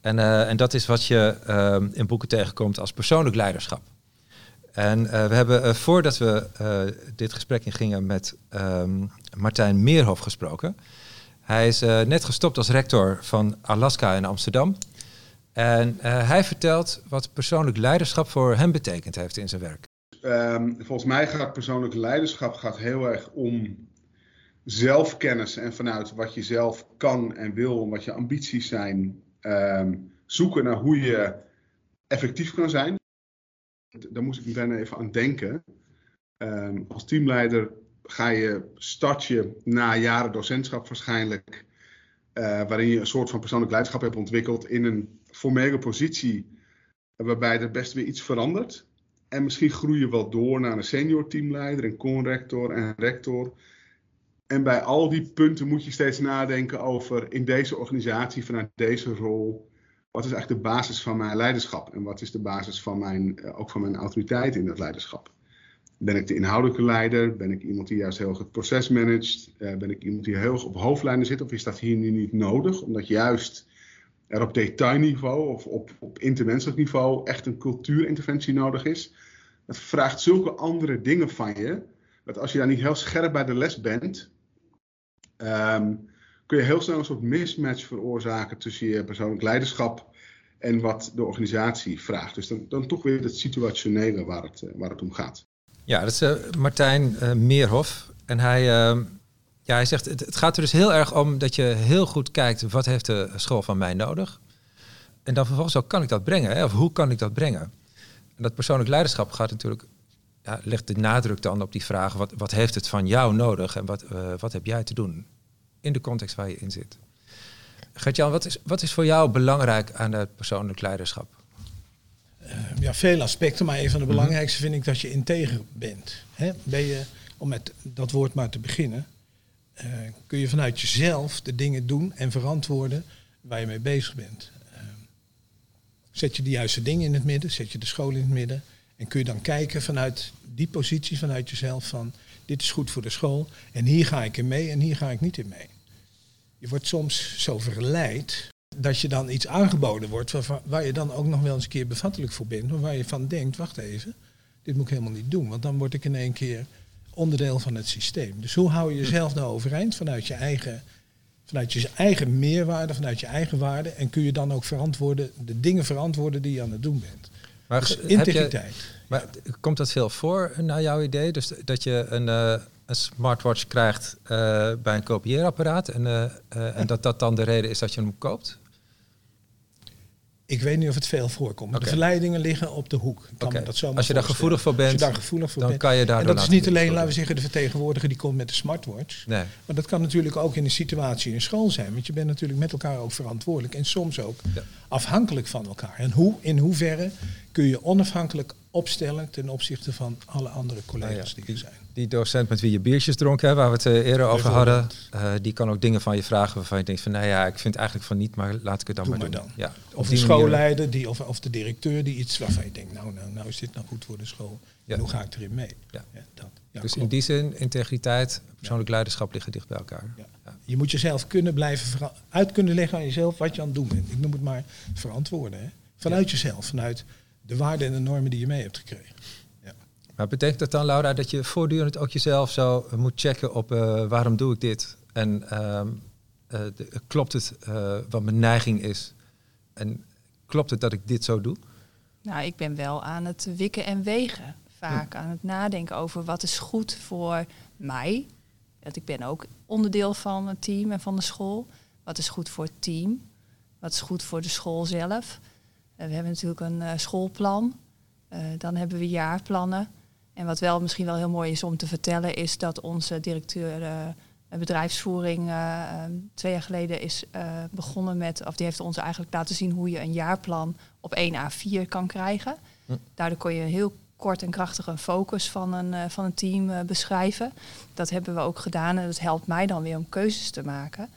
En, en dat is wat je ehm, in boeken tegenkomt als persoonlijk leiderschap. En we hebben voordat we dit gesprek ingingen met ehm, Martijn Meerhof gesproken. Hij is net gestopt als rector van Alaska in Amsterdam. En hij vertelt wat persoonlijk leiderschap voor hem betekend heeft in zijn werk. Ehm, volgens mij gaat persoonlijk leiderschap gaat heel erg om zelfkennis en vanuit wat je zelf kan en wil, wat je ambities zijn, ehm, zoeken naar hoe je effectief kan zijn. Daar moest ik meteen even aan denken. Ehm, als teamleider ga je start je na jaren docentschap waarschijnlijk, eh, waarin je een soort van persoonlijk leiderschap hebt ontwikkeld in een formele positie waarbij er best weer iets verandert. En misschien groei je wel door naar een senior teamleider, een conrector en rector. En bij al die punten moet je steeds nadenken over in deze organisatie, vanuit deze rol, wat is eigenlijk de basis van mijn leiderschap? En wat is de basis van mijn, eh, ook van mijn autoriteit in dat leiderschap? Ben ik de inhoudelijke leider? Ben ik iemand die juist heel het proces managt? Eh, ben ik iemand die heel op hoofdlijnen zit? Of is dat hier nu niet nodig? Omdat juist er op detailniveau of op, op intermenselijk niveau echt een cultuurinterventie nodig is. Het vraagt zulke andere dingen van je, dat als je daar niet heel scherp bij de les bent, ehm, kun je heel snel een soort mismatch veroorzaken tussen je persoonlijk leiderschap en wat de organisatie vraagt. Dus dan, dan toch weer het situationele waar het, eh, waar het om gaat. Ja, dat is eh, Martijn eh, Meerhof. En hij, ehm, ja, hij zegt, het, het gaat er dus heel erg om dat je heel goed kijkt, wat heeft de school van mij nodig? En dan vervolgens ook, kan ik dat brengen? Hè? Of hoe kan ik dat brengen? Dat persoonlijk leiderschap gaat natuurlijk, ja, legt de nadruk dan op die vraag, wat, wat heeft het van jou nodig en wat, eh, wat heb jij te doen? In de context waar je in zit. Gert-Jan, wat is, wat is voor jou belangrijk aan het persoonlijk leiderschap? Eh, ja, veel aspecten, maar een van de Mhm. belangrijkste vind ik dat je integer bent. Hè? Ben je, om met dat woord maar te beginnen, eh, kun je vanuit jezelf de dingen doen en verantwoorden waar je mee bezig bent. Zet je de juiste dingen in het midden, zet je de school in het midden en kun je dan kijken vanuit die positie, vanuit jezelf van dit is goed voor de school en hier ga ik in mee en hier ga ik niet in mee. Je wordt soms zo verleid dat je dan iets aangeboden wordt waar je dan ook nog wel eens een keer bevattelijk voor bent, maar waar je van denkt, wacht even, dit moet ik helemaal niet doen, want dan word ik in één keer onderdeel van het systeem. Dus hoe hou je jezelf nou overeind vanuit je eigen, vanuit je eigen meerwaarde, vanuit je eigen waarde en kun je dan ook verantwoorden, de dingen verantwoorden die je aan het doen bent. Maar Dus heb je- integriteit. Maar komt dat veel voor naar jouw idee? Dus dat je een, eh, een smartwatch krijgt eh, bij een kopieerapparaat en, eh, en dat dat dan de reden is dat je hem koopt? Ik weet niet of het veel voorkomt. De verleidingen liggen op de hoek. Kan dat Als je daar gevoelig voor Als bent, je daar gevoelig voor dan bent. kan je daardoor en dat is niet alleen, laten we zeggen, de vertegenwoordiger die komt met de smartwatch. Nee. Maar dat kan natuurlijk ook in een situatie in school zijn. Want je bent natuurlijk met elkaar ook verantwoordelijk. En soms ook Ja. afhankelijk van elkaar. En hoe, in hoeverre kun je onafhankelijk opstellen ten opzichte van alle andere collega's Nou ja, die er zijn. Die docent met wie je biertjes dronk, hè, waar we het eh, eerder over hadden, eh, die kan ook dingen van je vragen waarvan je denkt van, nou ja, ik vind eigenlijk van niet, maar laat ik het dan Doe maar, maar doen. dan. Ja, Of manier- schoolleider die, of, of de directeur die iets waarvan je denkt, nou, nou, nou is dit nou goed voor de school. En hoe ga ik erin mee? Ja. dat. Ja, dus in die zin, integriteit, persoonlijk leiderschap liggen dicht bij elkaar. Je moet jezelf kunnen blijven uit kunnen leggen aan jezelf wat je aan het doen bent. Ik noem het maar verantwoorden. Hè? Vanuit jezelf, vanuit de waarden en de normen die je mee hebt gekregen. Maar betekent dat dan, Laura, dat je voortdurend ook jezelf zo moet checken op eh, waarom doe ik dit? En ehm, eh, de- klopt het eh, wat mijn neiging is? En klopt het dat ik dit zo doe? Nou, ik ben wel aan het wikken en wegen. Vaak aan het nadenken over wat is goed voor mij. Want ik ben ook onderdeel van het team en van de school. Wat is goed voor het team? Wat is goed voor de school zelf? Eh, we hebben natuurlijk een eh, schoolplan. Eh, dan hebben we jaarplannen. En wat wel misschien wel heel mooi is om te vertellen, is dat onze directeur bedrijfsvoering uh, twee jaar geleden is begonnen met, of die heeft ons eigenlijk laten zien hoe je een jaarplan op 1 A4 kan krijgen. Hm. Daardoor kon je heel kort en krachtig een focus van een, van een team beschrijven. Dat hebben we ook gedaan en dat helpt mij dan weer om keuzes te maken.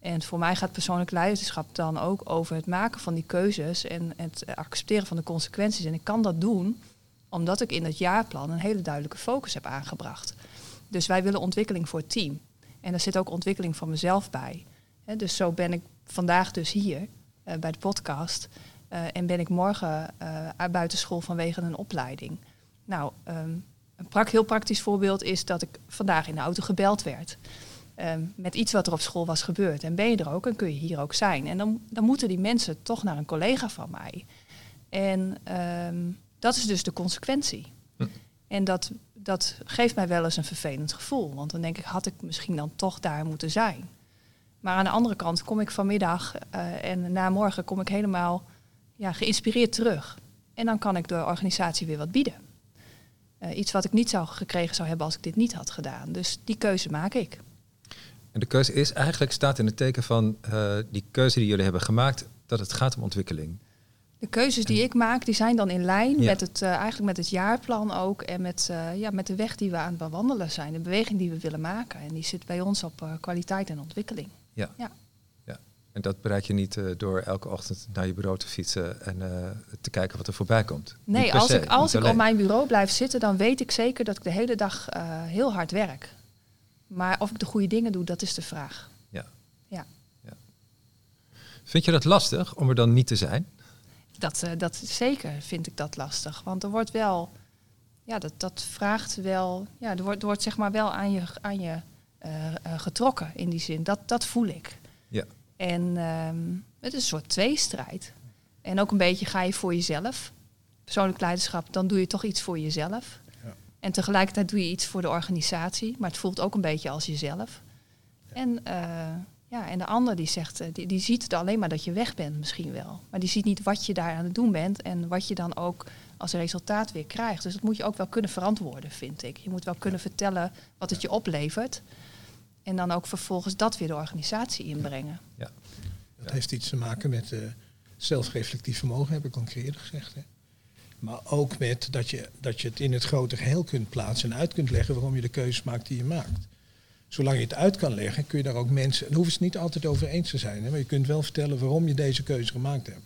En voor mij gaat persoonlijk leiderschap dan ook over het maken van die keuzes en het accepteren van de consequenties. En ik kan dat doen omdat ik in het jaarplan een hele duidelijke focus heb aangebracht. Dus wij willen ontwikkeling voor het team. En daar zit ook ontwikkeling van mezelf bij. dus zo ben ik vandaag dus hier uh, bij de podcast. Uh, en ben ik morgen uh, buitenschool vanwege een opleiding. Nou, um, een heel praktisch voorbeeld is dat ik vandaag in de auto gebeld werd. Um, met iets wat er op school was gebeurd. En ben je er ook en kun je hier ook zijn. En dan, dan moeten die mensen toch naar een collega van mij. En um, dat is dus de consequentie. Hm. En dat, dat geeft mij wel eens een vervelend gevoel. Want dan denk ik, had ik misschien dan toch daar moeten zijn. Maar aan de andere kant kom ik vanmiddag uh, en na morgen kom ik helemaal ja, geïnspireerd terug. En dan kan ik de organisatie weer wat bieden. Uh, iets wat ik niet zou gekregen zou hebben als ik dit niet had gedaan. Dus die keuze maak ik. En de keuze is eigenlijk, staat in het teken van uh, die keuze die jullie hebben gemaakt, dat het gaat om ontwikkeling. De keuzes die ik maak, die zijn dan in lijn met het, uh, eigenlijk met het jaarplan ook. En met, uh, ja, met de weg die we aan het bewandelen zijn. De beweging die we willen maken. En die zit bij ons op uh, kwaliteit en ontwikkeling. Ja. ja. ja. En dat bereik je niet door elke ochtend naar je bureau te fietsen en te kijken wat er voorbij komt. Nee, als ik, als ik op mijn bureau blijf zitten, dan weet ik zeker dat ik de hele dag heel hard werk. Maar of ik de goede dingen doe, dat is de vraag. Ja. ja. ja. Vind je dat lastig om er dan niet te zijn? Dat, uh, dat zeker vind ik dat lastig. Want er wordt wel, ja, dat, dat vraagt wel, ja, er wordt, er wordt zeg maar wel aan je, aan je uh, uh, getrokken in die zin. Dat, dat voel ik. Ja. En um, het is een soort tweestrijd. En ook een beetje ga je voor jezelf. Persoonlijk leiderschap, dan doe je toch iets voor jezelf. En tegelijkertijd doe je iets voor de organisatie. Maar het voelt ook een beetje als jezelf. Ja. En ja, en de ander die zegt, die, die ziet het alleen maar dat je weg bent misschien wel. Maar die ziet niet wat je daar aan het doen bent en wat je dan ook als resultaat weer krijgt. Dus dat moet je ook wel kunnen verantwoorden, vind ik. Je moet wel kunnen vertellen wat het je oplevert. En dan ook vervolgens dat weer de organisatie inbrengen. Ja. Dat heeft iets te maken met uh, zelfreflectief vermogen, heb ik al eerder gezegd. Hè. Maar ook met dat je, dat je het in het grote geheel kunt plaatsen en uit kunt leggen waarom je de keuzes maakt die je maakt zolang je het uit kan leggen, kun je daar ook mensen. Daar hoeven het niet altijd over eens te zijn, hè, maar je kunt wel vertellen waarom je deze keuze gemaakt hebt.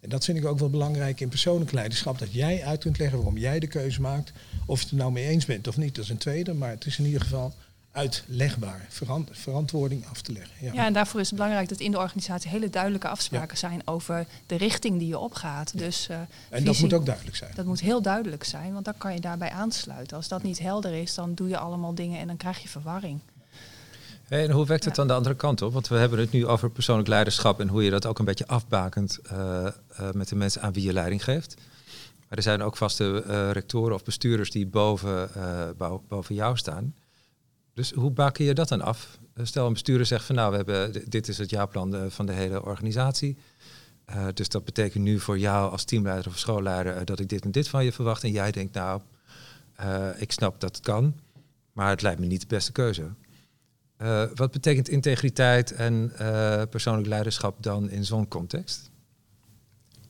En dat vind ik ook wel belangrijk in persoonlijk leiderschap, dat jij uit kunt leggen waarom jij de keuze maakt. Of je het er nou mee eens bent of niet, dat is een tweede, maar het is in ieder geval uitlegbaar, verant verantwoording af te leggen. Ja. ja. en daarvoor is het belangrijk dat in de organisatie hele duidelijke afspraken zijn over de richting die je opgaat. Ja. Dus, uh, en dat moet ook duidelijk zijn. Dat moet heel duidelijk zijn, want dan kan je daarbij aansluiten. Als dat niet helder is, dan doe je allemaal dingen en dan krijg je verwarring. Hey, en hoe werkt het ja. aan de andere kant op? Want we hebben het nu over persoonlijk leiderschap en hoe je dat ook een beetje afbakent uh, uh, met de mensen aan wie je leiding geeft. Maar er zijn ook vaste uh, rectoren of bestuurders die boven, boven jou staan. Dus hoe baken je dat dan af? Stel een bestuurder zegt van nou, we hebben, dit is het jaarplan van de hele organisatie. Uh, dus dat betekent nu voor jou als teamleider of schoolleider dat ik dit en dit van je verwacht. En jij denkt nou, ik snap dat het kan, maar het lijkt me niet de beste keuze. wat betekent integriteit en persoonlijk leiderschap dan in zo'n context?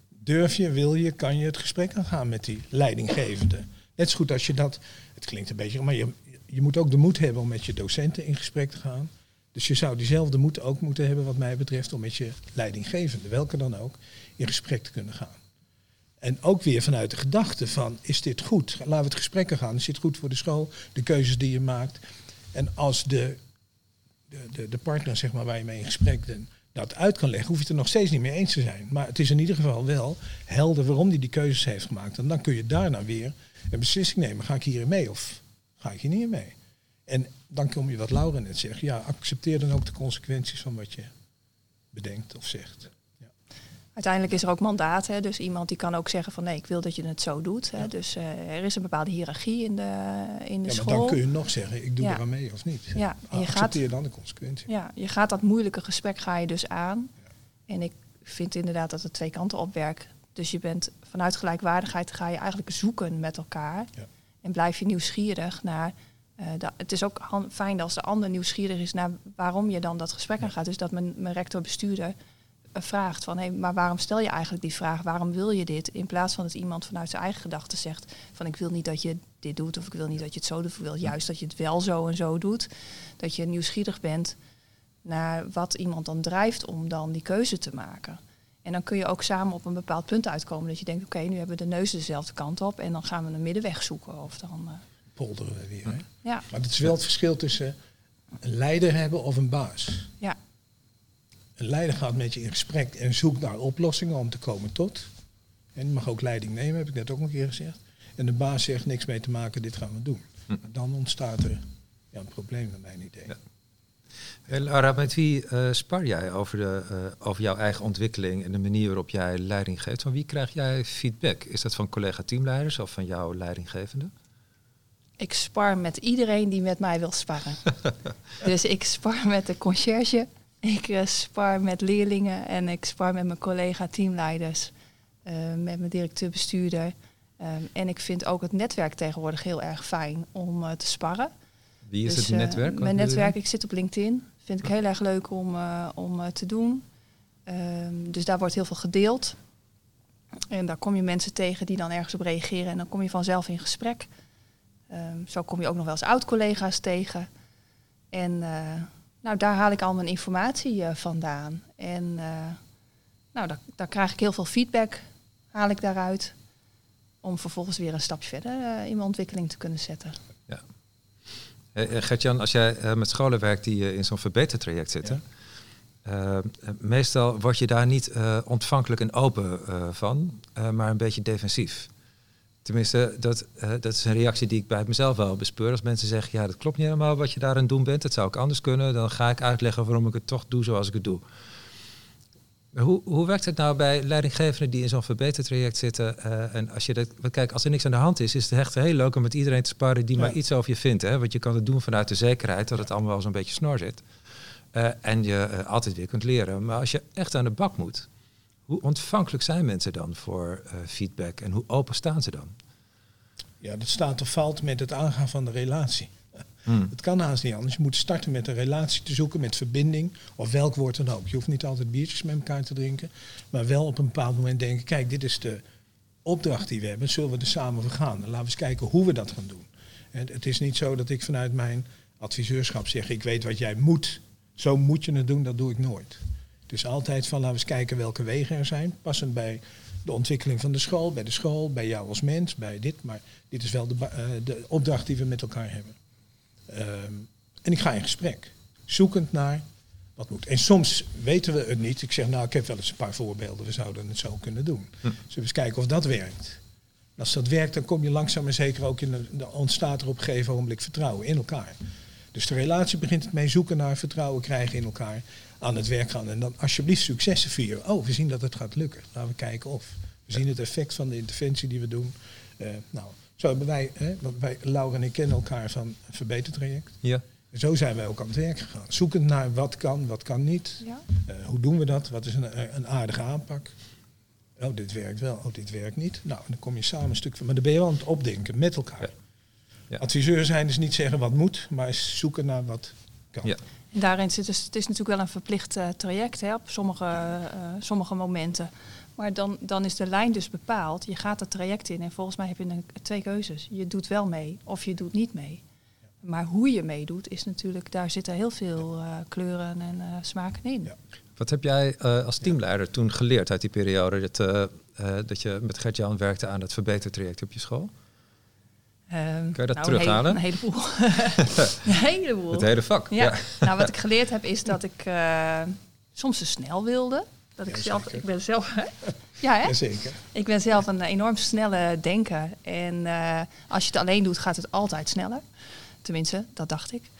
Durf je, wil je, kan je het gesprek aangaan met die leidinggevende? Net zo goed als je dat, het klinkt een beetje, maar je, je moet ook de moed hebben om met je docenten in gesprek te gaan. Dus je zou diezelfde moed ook moeten hebben, wat mij betreft, om met je leidinggevende, welke dan ook, in gesprek te kunnen gaan. En ook weer vanuit de gedachte van, is dit goed? Laten we het gesprek gaan. Is dit goed voor de school? De keuzes die je maakt. En als de, de, de, partner zeg maar, waar je mee in gesprek bent, dat uit kan leggen, hoef je het er nog steeds niet mee eens te zijn. Maar het is in ieder geval wel helder waarom hij die keuzes heeft gemaakt. En dan kun je daarna weer een beslissing nemen. Ga ik hierin mee of ga ik hier niet mee. En dan kom je wat Laura net zegt. Ja, accepteer dan ook de consequenties van wat je bedenkt of zegt. Ja. Uiteindelijk is er ook mandaat. Hè? Dus iemand die kan ook zeggen van nee, ik wil dat je het zo doet. Hè? Dus uh, er is een bepaalde hiërarchie in de, in de ja, school. Maar dan kun je nog zeggen, ik doe ja. eraan mee of niet. Ja, en je accepteer gaat, dan de consequenties. Ja, je gaat dat moeilijke gesprek ga je dus aan. En ik vind inderdaad dat het twee kanten op werkt. Dus je bent vanuit gelijkwaardigheid ga je eigenlijk zoeken met elkaar. Ja. En blijf je nieuwsgierig naar. eh, het is ook han- fijn als de ander nieuwsgierig is naar waarom je dan dat gesprek aangaat. Dus dat mijn, mijn rector-bestuurder eh, vraagt van hé, maar waarom stel je eigenlijk die vraag? Waarom wil je dit? In plaats van dat iemand vanuit zijn eigen gedachten zegt van ik wil niet dat je dit doet of ik wil niet dat je het zo doet. Of ik wil juist dat je het wel zo en zo doet. Dat je nieuwsgierig bent naar wat iemand dan drijft om dan die keuze te maken. En dan kun je ook samen op een bepaald punt uitkomen. Dat je denkt, oké, nu hebben we de neus dezelfde kant op. En dan gaan we een middenweg zoeken. Of dan, eh, Polderen we weer. Hè? ja, Maar het is wel het verschil tussen een leider hebben of een baas. ja, Een leider gaat met je in gesprek en zoekt naar oplossingen om te komen tot. En die mag ook leiding nemen, heb ik net ook een keer gezegd. En de baas zegt niks mee te maken, dit gaan we doen. Hm. Dan ontstaat er ja, een probleem naar mijn idee. Ja. Hey, Lara, met wie eh, spar jij over, de, eh, over jouw eigen ontwikkeling en de manier waarop jij leiding geeft? Van wie krijg jij feedback? Is dat van collega-teamleiders of van jouw leidinggevende? ik spar met iedereen die met mij wil sparren. dus ik spar met de conciërge. Ik eh, spar met leerlingen. En ik spar met mijn collega-teamleiders. eh, met mijn directeur-bestuurder. Ehm, en ik vind ook het netwerk tegenwoordig heel erg fijn om eh, te sparren. Wie is Dus, het eh, netwerk? Wat mijn netwerk, ik zit op LinkedIn. Vind ik heel erg leuk om, eh, om eh, te doen. Ehm, dus daar wordt heel veel gedeeld. En daar kom je mensen tegen die dan ergens op reageren. En dan kom je vanzelf in gesprek. Ehm, zo kom je ook nog wel eens oud-collega's tegen. En eh, nou, daar haal ik al mijn informatie eh, vandaan. En eh, nou, daar, daar krijg ik heel veel feedback, haal ik daaruit. Om vervolgens weer een stapje verder eh, in mijn ontwikkeling te kunnen zetten. Eh, eh, Gert-Jan, als jij eh, met scholen werkt die in zo'n verbetertraject zitten, meestal word je daar niet ontvankelijk en open van, maar een beetje defensief. Tenminste, dat, dat is een reactie die ik bij mezelf wel bespeur. Als mensen zeggen, ja, dat klopt niet helemaal wat je daar aan het doen bent, dat zou ik anders kunnen, dan ga ik uitleggen waarom ik het toch doe zoals ik het doe. Hoe, hoe werkt het nou bij leidinggevenden die in zo'n verbetertraject zitten? eh, en als je dat, kijk, als er niks aan de hand is, is het echt heel leuk om met iedereen te sparren die Ja. maar iets over je vindt. Hè? Want je kan het doen vanuit de zekerheid dat het allemaal wel zo'n beetje snor zit. Eh, en je eh, altijd weer kunt leren. Maar als je echt aan de bak moet, hoe ontvankelijk zijn mensen dan voor feedback en hoe open staan ze dan? Ja, dat staat of valt met het aangaan van de relatie. Hmm. Het kan haast niet anders. Je moet starten met een relatie te zoeken, met verbinding, of welk woord dan ook. Je hoeft niet altijd biertjes met elkaar te drinken, maar wel op een bepaald moment denken, kijk, dit is de opdracht die we hebben, zullen we er samen voor gaan? Laten we eens kijken hoe we dat gaan doen. En het is niet zo dat ik vanuit mijn adviseurschap zeg, ik weet wat jij moet, zo moet je het doen, dat doe ik nooit. Dus altijd van, laten we eens kijken welke wegen er zijn, passend bij de ontwikkeling van de school, bij de school, bij jou als mens, bij dit, maar dit is wel de, eh, de opdracht die we met elkaar hebben. Ehm, en ik ga in gesprek, zoekend naar wat moet. En soms weten we het niet. Ik zeg, nou, ik heb wel eens een paar voorbeelden, we zouden het zo kunnen doen. Hm. Zullen we eens kijken of dat werkt. En als dat werkt, dan kom je langzaam maar zeker ook in, de, dan ontstaat er op een gegeven ogenblik vertrouwen in elkaar. Dus de relatie begint het mee zoeken naar vertrouwen krijgen in elkaar, aan het werk gaan. En dan alsjeblieft successen vieren. Oh, we zien dat het gaat lukken. Laten we kijken of. We zien het effect van de interventie die we doen. Eh, nou, zo hebben wij, hè, want wij, Laura en ik kennen elkaar van een verbetertraject. Ja. En zo zijn wij ook aan het werk gegaan. Zoekend naar wat kan, wat kan niet. Ja. Eh, hoe doen we dat? Wat is een, een aardige aanpak? Oh, dit werkt wel. Oh, dit werkt niet. Nou, dan kom je samen een stuk van. Maar dan ben je wel aan het opdenken met elkaar. Ja. Ja. Adviseur zijn is niet zeggen wat moet, maar is zoeken naar wat kan. Ja. En daarin zit dus, het is natuurlijk wel een verplicht eh, traject hè, op sommige, eh, sommige momenten. Maar dan, dan is de lijn dus bepaald. Je gaat het traject in en volgens mij heb je een, twee keuzes. Je doet wel mee of je doet niet mee. Maar hoe je meedoet is natuurlijk, daar zitten heel veel eh, kleuren en eh, smaken in. Ja. Wat heb jij eh, als teamleider toen geleerd uit die periode dat, eh, eh, dat je met Gert-Jan werkte aan het verbetertraject op je school? Ehm, je dat nou, terughalen? Een, hele- een heleboel. een heleboel. Het hele vak. Ja. Ja. nou wat ik geleerd heb is dat ik eh, soms te snel wilde. Dat ik Ja, zelf, zeker. ik ben zelf, ja hè? Jazeker. Ik ben zelf een enorm snelle denker. En eh, als je het alleen doet, gaat het altijd sneller. Tenminste, dat dacht ik.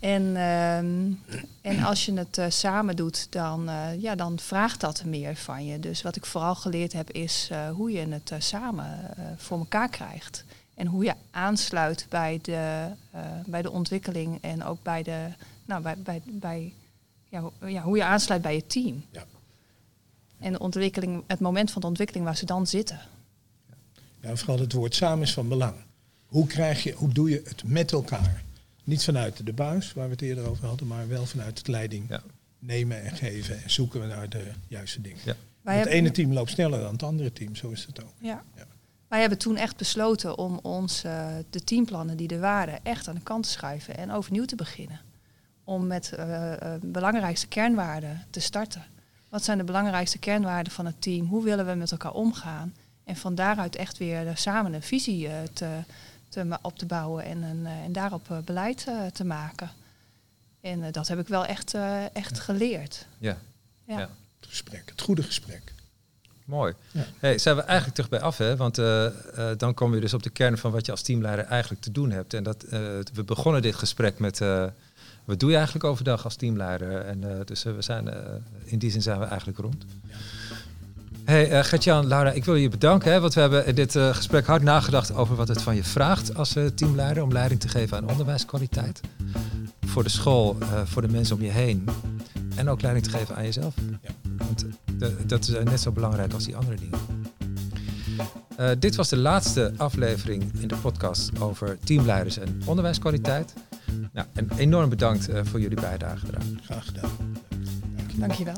En, ehm, en als je het eh, samen doet, dan, eh, ja, dan vraagt dat meer van je. Dus wat ik vooral geleerd heb, is eh, hoe je het eh, samen voor elkaar krijgt. En hoe je aansluit bij de, eh, bij de ontwikkeling en ook bij de, nou, bij, bij, bij ja, ja, hoe je aansluit bij je team. En de ontwikkeling, het moment van de ontwikkeling waar ze dan zitten. Ja, vooral het woord samen is van belang. Hoe, krijg je, hoe doe je het met elkaar? Niet vanuit de buis, waar we het eerder over hadden, maar wel vanuit het leiding Ja. nemen en geven. En zoeken we naar de juiste dingen. Ja. Wij het hebben- ene team loopt sneller dan het andere team, zo is het ook. Ja. Ja. Wij hebben toen echt besloten om ons, eh, de teamplannen die er waren, echt aan de kant te schuiven en overnieuw te beginnen. Om met eh, belangrijkste kernwaarden te starten. Wat zijn de belangrijkste kernwaarden van het team? Hoe willen we met elkaar omgaan? En van daaruit echt weer samen een visie eh, te, te, op te bouwen en, een, eh, en daarop eh, beleid te maken. En eh, dat heb ik wel echt, eh, echt geleerd. Ja, Ja. Ja. Het gesprek, het goede gesprek. mooi. Ja. Hey, zijn we eigenlijk terug bij af, hè? Want eh, eh, dan komen we dus op de kern van wat je als teamleider eigenlijk te doen hebt. En dat, eh, we begonnen dit gesprek met, eh, wat doe je eigenlijk overdag als teamleider? En dus eh, we zijn, eh, in die zin zijn we eigenlijk rond. Hey eh, Gertjan, Laura, ik wil je bedanken, hè, want we hebben in dit gesprek hard nagedacht over wat het van je vraagt als teamleider om leiding te geven aan onderwijskwaliteit. Voor de school, voor de mensen om je heen en ook leiding te geven aan jezelf. Ja. Want dat is net zo belangrijk als die andere dingen. Dit was de laatste aflevering in de podcast over teamleiders en onderwijskwaliteit. Nou, en enorm bedankt eh, voor jullie bijdrage eraan. Graag gedaan. Dankjewel.